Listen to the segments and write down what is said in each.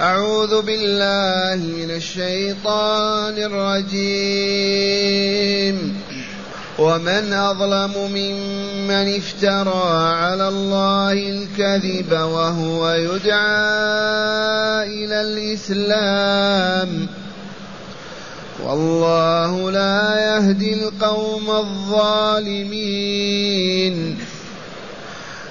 أعوذ بالله من الشيطان الرجيم. ومن أظلم ممن افترى على الله الكذب وهو يدعى إلى الإسلام. والله لا يهدي القوم الظالمين.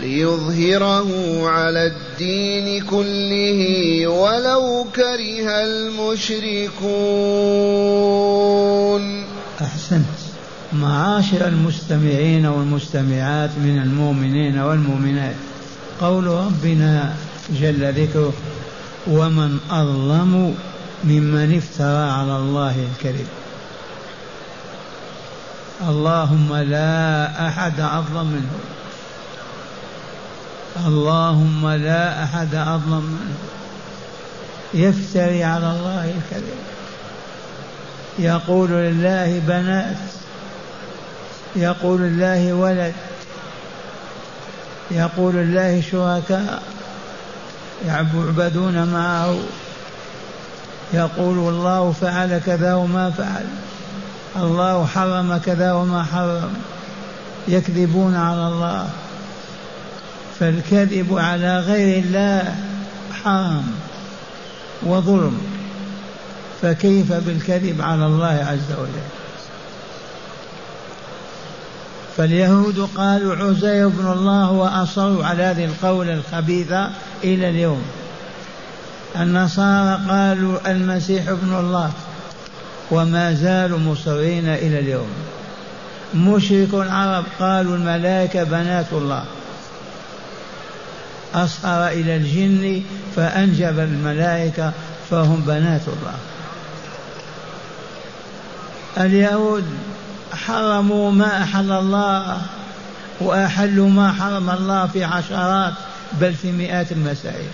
ليظهره على الدين كله ولو كره المشركون. أحسنت. معاشر المستمعين والمستمعات من المؤمنين والمؤمنات. قول ربنا جل ذكره ومن أظلم ممن افترى على الله الكذب اللهم لا أحد أظلم منه. اللهم لا أحد أظلم منه يفتري على الله الكذب. يقول لله بنات يقول الله ولد يقول الله شركاء يعبدون معه. يقول الله فعل كذا وما فعل الله حرم كذا وما حرم. يكذبون على الله. فالكذب على غير الله حرام وظلم. فكيف بالكذب على الله عز وجل؟ فاليهود قالوا عزير بن الله وأصروا على هذه القول الخبيثة إلى اليوم. النصارى قالوا المسيح ابن الله وما زالوا مصرين إلى اليوم. مشرك العرب قالوا الملائكة بنات الله. أصهر إلى الجن فأنجب الملائكة فهم بنات الله اليهود حرموا ما أحل الله وأحلوا ما حرم الله في عشرات بل في مئات المسائل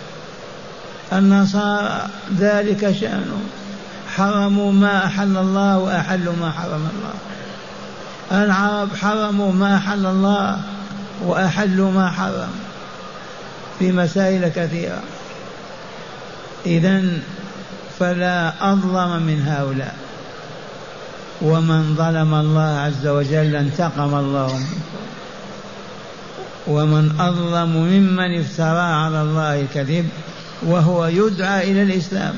النصارى ذلك شأنهم حرموا ما أحل الله وأحلوا ما حرم الله. العرب حرموا ما أحل الله وأحلوا ما حرم. في مسائل كثيرة. إذا فلا أظلم من هؤلاء. ومن ظلم الله عز وجل انتقم الله منه. ومن أظلم ممن افترى على الله الكذب وهو يدعى إلى الإسلام.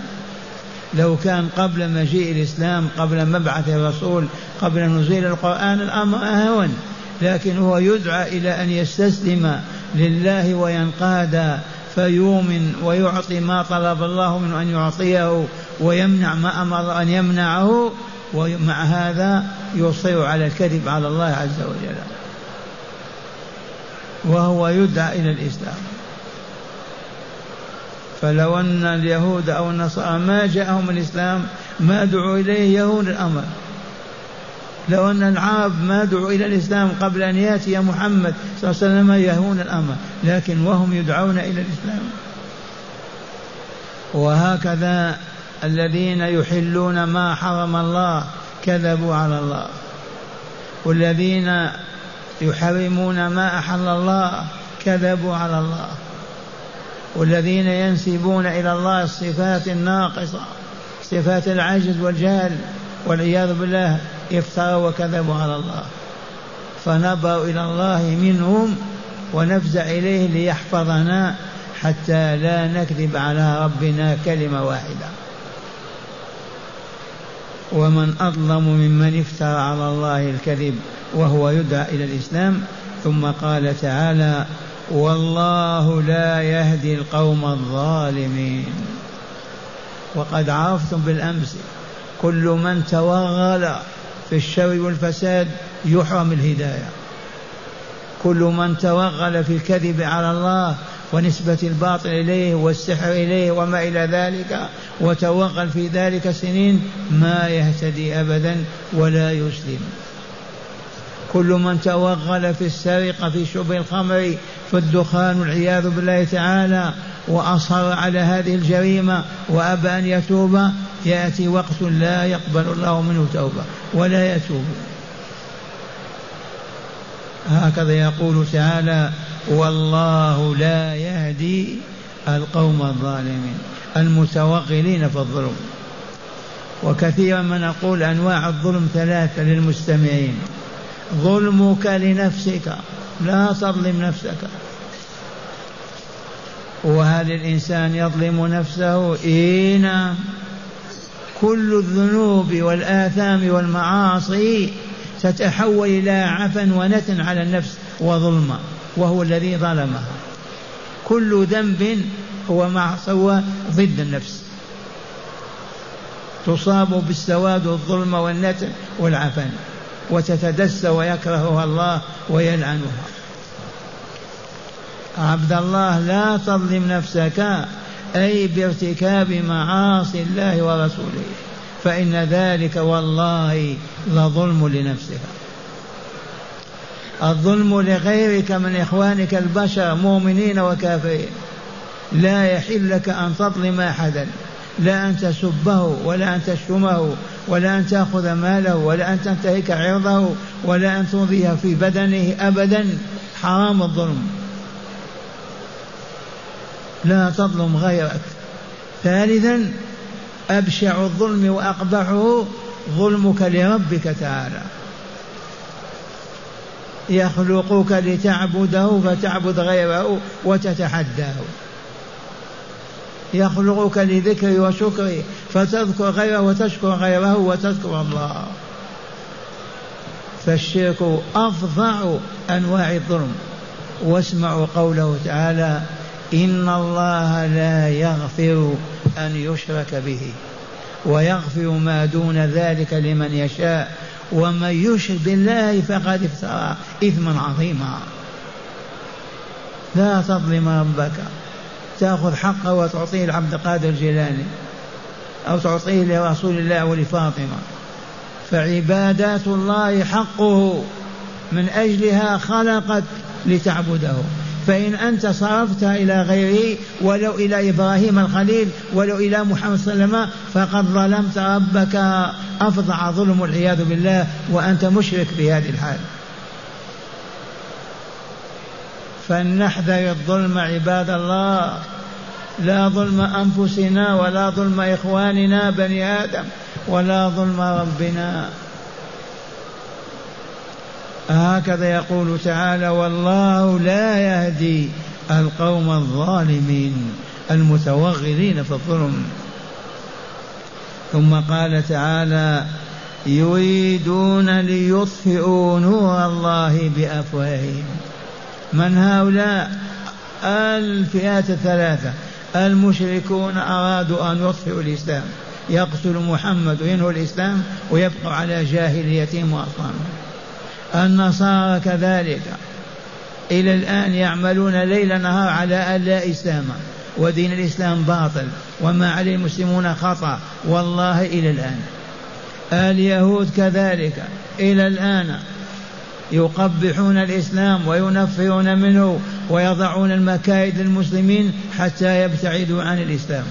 لو كان قبل مجيء الإسلام قبل مبعث الرسول قبل نزول القرآن الأمر أهون. لكن هو يدعى إلى أن يستسلم لله وينقاد فيؤمن ويعطي ما طلب الله منه أن يعطيه ويمنع ما أمر أن يمنعه ومع هذا يصر على الكذب على الله عز وجل. وهو يدعى إلى الإسلام. فلو أن اليهود أو النصارى ما جاءهم الإسلام ما دعوا إليه يهون الأمر. لو أن العرب ما دعوا إلى الإسلام قبل أن يأتي محمد صلى الله عليه وسلم يهون الأمر لكن وهم يدعون إلى الإسلام. وهكذا الذين يحلون ما حرم الله كذبوا على الله. والذين يحرمون ما أحل الله كذبوا على الله. والذين ينسبون إلى الله الصفات الناقصة صفات العجز والجهل والعياذ بالله افتروا وكذبوا على الله. فنبروا إلى الله منهم ونفزع إليه ليحفظنا حتى لا نكذب على ربنا كلمة واحدة. ومن أظلم ممن افترى على الله الكذب وهو يدعى إلى الإسلام ثم قال تعالى والله لا يهدي القوم الظالمين. وقد عرفتم بالأمس كل من توغل في الشر والفساد يحرم الهداية. كل من توغل في الكذب على الله ونسبة الباطل إليه والسحر إليه وما إلى ذلك وتوغل في ذلك سنين ما يهتدي أبدا ولا يسلم. كل من توغل في السرقة في شرب الخمر في الدخان والعياذ بالله تعالى وأصر على هذه الجريمة وأبى أن يتوب يأتي وقت لا يقبل الله منه توبة ولا يتوب. هكذا يقول تعالى والله لا يهدي القوم الظالمين المتوغلين في الظلم. وكثيرا ما نقول أنواع الظلم ثلاثة للمستمعين ظلمك لنفسك لا تظلم نفسك. وهل الإنسان يظلم نفسه اي نعم كل الذنوب والآثام والمعاصي تتحول إلى عفن ونتن على النفس وظلمه وهو الذي ظلمها كل ذنب هو معصوة ضد النفس. تصاب بالسواد والظلم والنتن والعفن وتتدسى ويكرهها الله ويلعنها. عبد الله لا تظلم نفسك. أي بارتكاب معاصي الله ورسوله فإن ذلك والله لظلم لنفسها الظلم لغيرك من إخوانك البشر مؤمنين وكافرين. لا يحل لك أن تظلم أحدا لا أن تسبه ولا أن تشتمه ولا أن تأخذ ماله ولا أن تنتهك عرضه ولا أن تؤذيه في بدنه أبدا. حرام الظلم. لا تظلم غيرك. ثالثا أبشع الظلم وأقبحه ظلمك لربك تعالى. يخلقك لتعبده فتعبد غيره وتتحداه. يخلقك لذكر وشكر فتذكر غيره وتشكر غيره وتذكر الله. فالشرك أفظع أنواع الظلم. واسمعوا قوله تعالى إن الله لا يغفر أن يشرك به ويغفر ما دون ذلك لمن يشاء ومن يشرك بالله فقد افترى إثما عظيما. لا تظلم ربك. تأخذ حقه وتعطيه العبد القادر الجيلاني أو تعطيه لرسول الله ولفاطمة. فعبادات الله حقه من أجلها خلقت لتعبده. فإن أنت صرفتها إلى غيره ولو إلى إبراهيم الخليل ولو إلى محمد صلى الله عليه وسلم فقد ظلمت ربك. أفظع ظلم والعياذ بالله وأنت مشرك بهذه الحال. فلنحذر الظلم عباد الله. لا ظلم أنفسنا ولا ظلم إخواننا بني آدم ولا ظلم ربنا. هكذا يقول تعالى والله لا يهدي القوم الظالمين المتوغلين في الظلم. ثم قال تعالى يريدون ليطفئوا نور الله بأفواههم. من هؤلاء؟ الفئات الثلاثة. المشركون أرادوا أن يطفئوا الإسلام يقتل محمد وينهوا الإسلام ويبقوا على جاهليتهم وأصنامهم. النصارى كذلك. إلى الآن يعملون ليل نهار على أن لا إسلام ودين الإسلام باطل وما عليه المسلمون خطأ. والله إلى الآن. اليهود كذلك. إلى الآن يقبحون الإسلام وينفرون منه ويضعون المكائد للمسلمين حتى يبتعدوا عن الإسلام.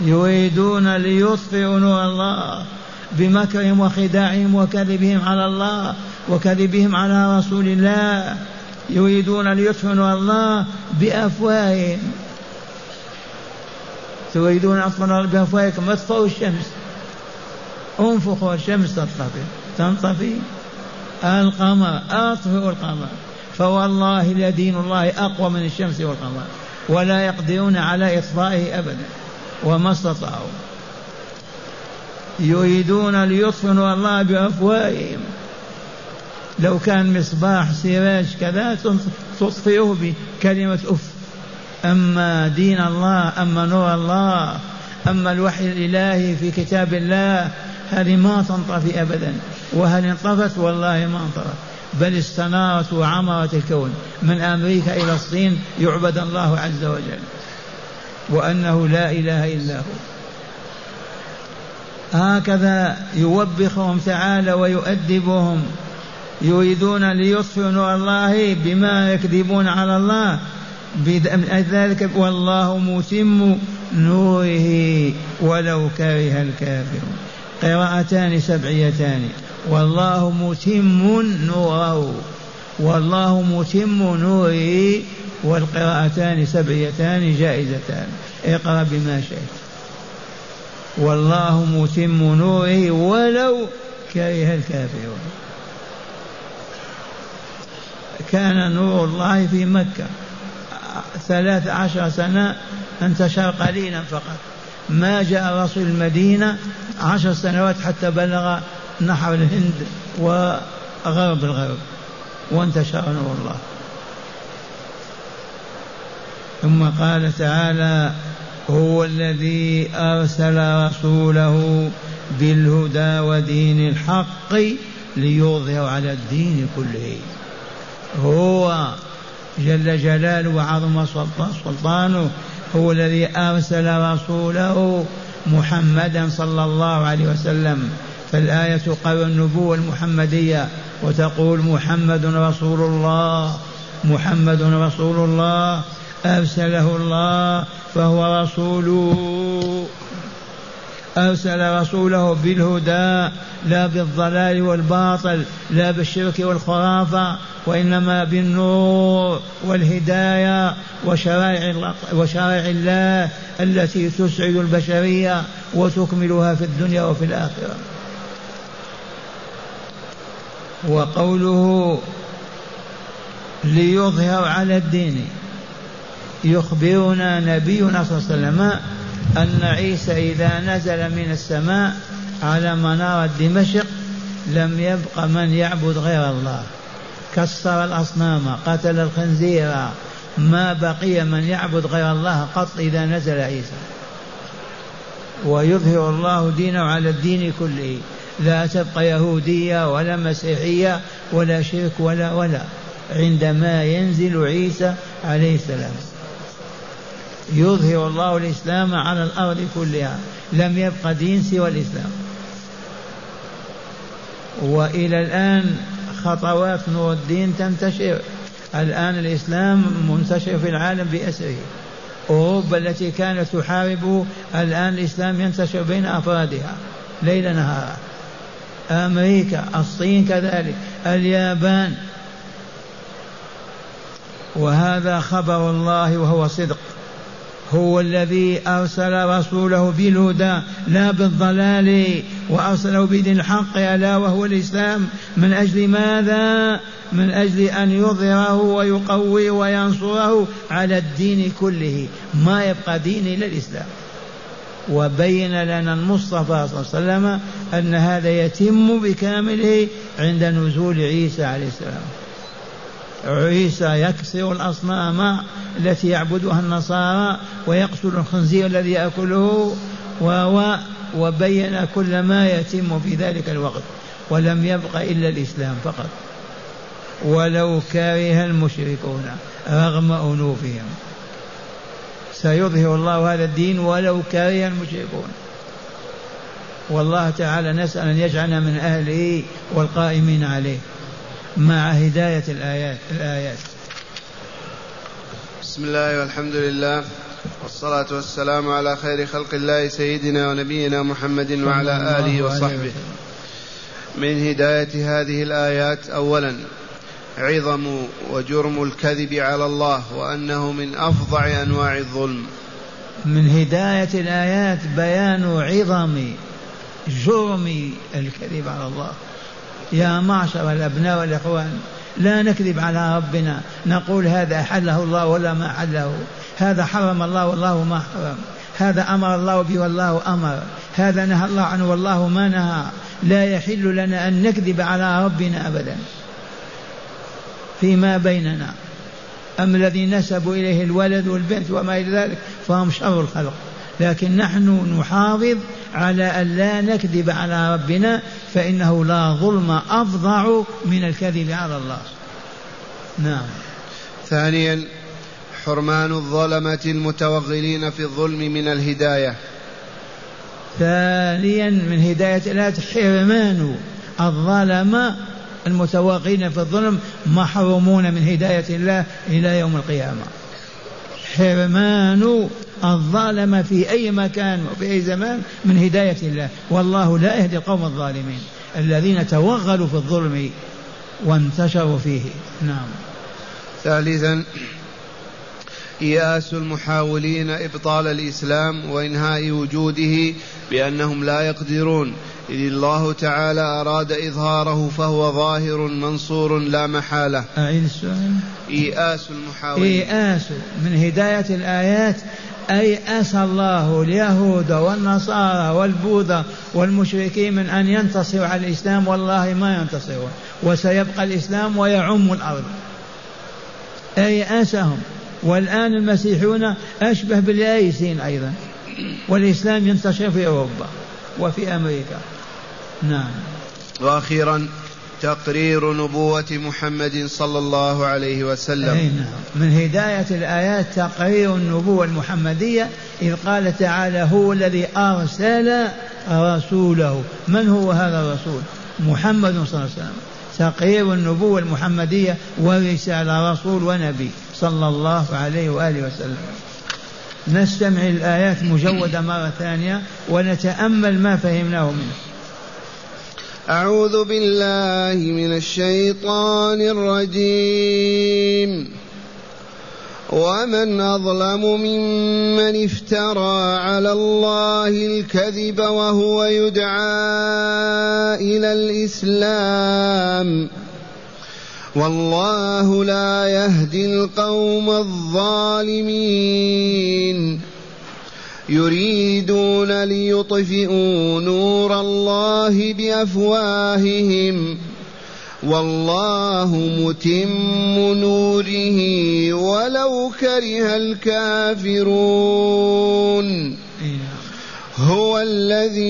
يريدون ليطفئوا نور الله. بمكرهم وخداعهم وكذبهم على الله وكذبهم على رسول الله. يريدون ليطفئوا الله بأفواههم. تريدون أن بأفواهكم اطفئوا الشمس. انفخوا الشمس تنطفئ تنطفئ القمر. أطفئوا القمر. فوالله لدين الله أقوى من الشمس والقمر. ولا يقدرون على إطفائه أبدا. وما استطاعوا. يريدون ليطفئوا الله بأفواههم. لو كان مصباح سراج كذا تطفئه بكلمة أف. أما دين الله أما نور الله أما الوحي الإلهي في كتاب الله هذه ما تنطفي أبدا. وهل انطفت؟ والله ما انطفت. بل استنارت وعمرت الكون. من أمريكا إلى الصين يعبد الله عز وجل. وأنه لا إله إلا هو. هكذا يوبخهم تعالى ويؤدبهم يريدون ليطفئوا نور الله بما يكذبون على الله. ذلك والله متم نوره ولو كره الكافرون. قراءتان سبعيتان. والله متم نوره والله متم نوره والقراءتان سبعيتان جائزتان. اقرأ بما شئت. والله متم نوره ولو كره الكافرون. كان نور الله في مكة. ثلاث عشر سنة انتشر قليلا فقط. ما جاء رسول المدينة عشر سنوات حتى بلغ نحر الهند وغرب الغرب. وانتشر نور الله. ثم قال تعالى هو الذي أرسل رسوله بالهدى ودين الحق ليظهر على الدين كله. هو جل جلاله وعظم سلطانه هو الذي أرسل رسوله محمدا صلى الله عليه وسلم. فالآية قبل النبوة المحمدية وتقول محمد رسول الله محمد رسول الله أرسله الله فهو رسوله. أرسل رسوله بالهدى لا بالضلال والباطل لا بالشرك والخرافة وإنما بالنور والهداية وشرائع وشرائع الله التي تسعد البشرية وتكملها في الدنيا وفي الآخرة. وقوله ليظهر على الدين. يخبرنا نبينا صلى الله عليه وسلم أن عيسى إذا نزل من السماء على منارة دمشق لم يبق من يعبد غير الله. كسر الأصنام قتل الخنزير. ما بقي من يعبد غير الله قط إذا نزل عيسى. ويظهر الله دينه على الدين كله. لا تبقى يهودية ولا مسيحية ولا شرك ولا ولا. عندما ينزل عيسى عليه السلام. يظهر الله الإسلام على الأرض كلها. لم يبق دين سوى الإسلام. وإلى الآن خطوات نور الدين تنتشر. الآن الإسلام منتشر في العالم بأسره. أوروبا التي كانت تحاربه الآن الإسلام ينتشر بين أفرادها ليل نهارا. أمريكا الصين كذلك اليابان. وهذا خبر الله وهو صدق. هو الذي أرسل رسوله بالهدى لا بالضلال وأرسله بدين الحق ألا وهو الإسلام. من أجل ماذا؟ من أجل أن يظهره ويقوي وينصره على الدين كله. ما يبقى دين إلا الإسلام. وبين لنا المصطفى صلى الله عليه وسلم أن هذا يتم بكامله عند نزول عيسى عليه السلام. عيسى يكسر الأصنام التي يعبدها النصارى ويقتل الخنزير الذي يأكله و وبين كل ما يتم في ذلك الوقت ولم يبق إلا الإسلام فقط. ولو كره المشركون رغم أنوفهم. سيظهر الله هذا الدين ولو كره المشركون. والله تعالى نسأل أن يجعلنا من أهله والقائمين عليه. مع هداية الآيات الآيات. بسم الله والحمد لله والصلاة والسلام على خير خلق الله سيدنا ونبينا محمد وعلى آله وصحبه. من هداية هذه الآيات أولا عظم وجرم الكذب على الله وأنه من أفظع أنواع الظلم. من هداية الآيات بيان عظم جرم الكذب على الله. يا معشر الأبناء والإخوان لا نكذب على ربنا نقول هذا أحله الله ولا ما أحله هذا حرم الله والله ما حرم. هذا أمر الله به والله أمر. هذا نهى الله عنه والله ما نهى. لا يحل لنا أن نكذب على ربنا أبدا. فيما بيننا. أما الذي نسبوا إليه الولد والبنت وما إلى ذلك فهم شر الخلق. لكن نحن نحافظ على أن لا نكذب على ربنا فإنه لا ظلم أفظع من الكذب على الله. نعم. ثانيا حرمان الظلمة المتوغلين في الظلم من الهداية. ثانيا من هداية الآيات حرمان الظلمة المتوغلين في الظلم محرومون من هداية الله إلى يوم القيامة. حرمان الظالم في أي مكان وفي أي زمان من هداية الله. والله لا يهدي القوم الظالمين. الذين توغلوا في الظلم وانتشروا فيه. نعم. ثالثا إياس المحاولين إبطال الإسلام وإنهاء وجوده بأنهم لا يقدرون. إذ الله تعالى أراد إظهاره فهو ظاهر منصور لا محالة. أعيد السؤال. إياس المحاولين. إياس من هداية الآيات أي أسى الله اليهود والنصارى والبوذا والمشركين من أن ينتصروا على الإسلام والله ما ينتصرون وسيبقى الإسلام ويعم الأرض. أي أسهم. والآن المسيحيون أشبه باليائسين أيضا. والإسلام ينتشر في أوروبا وفي أمريكا. نعم. وأخيرا تقرير نبوة محمد صلى الله عليه وسلم. نعم. من هداية الآيات تقرير النبوة المحمدية إذ قال تعالى هو الذي أرسل رسوله. من هو هذا الرسول؟ محمد صلى الله عليه وسلم. تقرير النبوة المحمدية ورسالة رسول ونبي صلى الله عليه وآله وسلم. نستمع الآيات مجودة مرة ثانية ونتأمل ما فهمناه منه. أعوذ بالله من الشيطان الرجيم. ومن أظلم ممن افترى على الله الكذب وهو يدعى إلى الإسلام. والله لا يهدي القوم الظالمين. يريدون ليطفئوا نور الله بأفواههم. والله متم نوره ولو كره الكافرون. هو الذي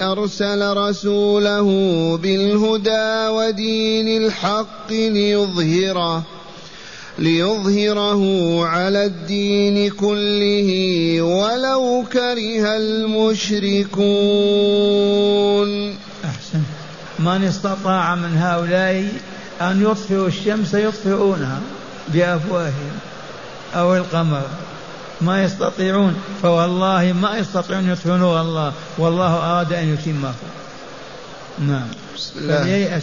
أرسل رسوله بالهدى ودين الحق ليظهره. ليظهره على الدين كله ولو كره المشركون. أحسن. من استطاع من هؤلاء أن يطفئوا الشمس يطفئونها بأفواههم أو القمر. ما يستطيعون. فوالله ما يستطيعون يطفئوا نور الله والله أراد أن يتمه. نعم. بسم الله.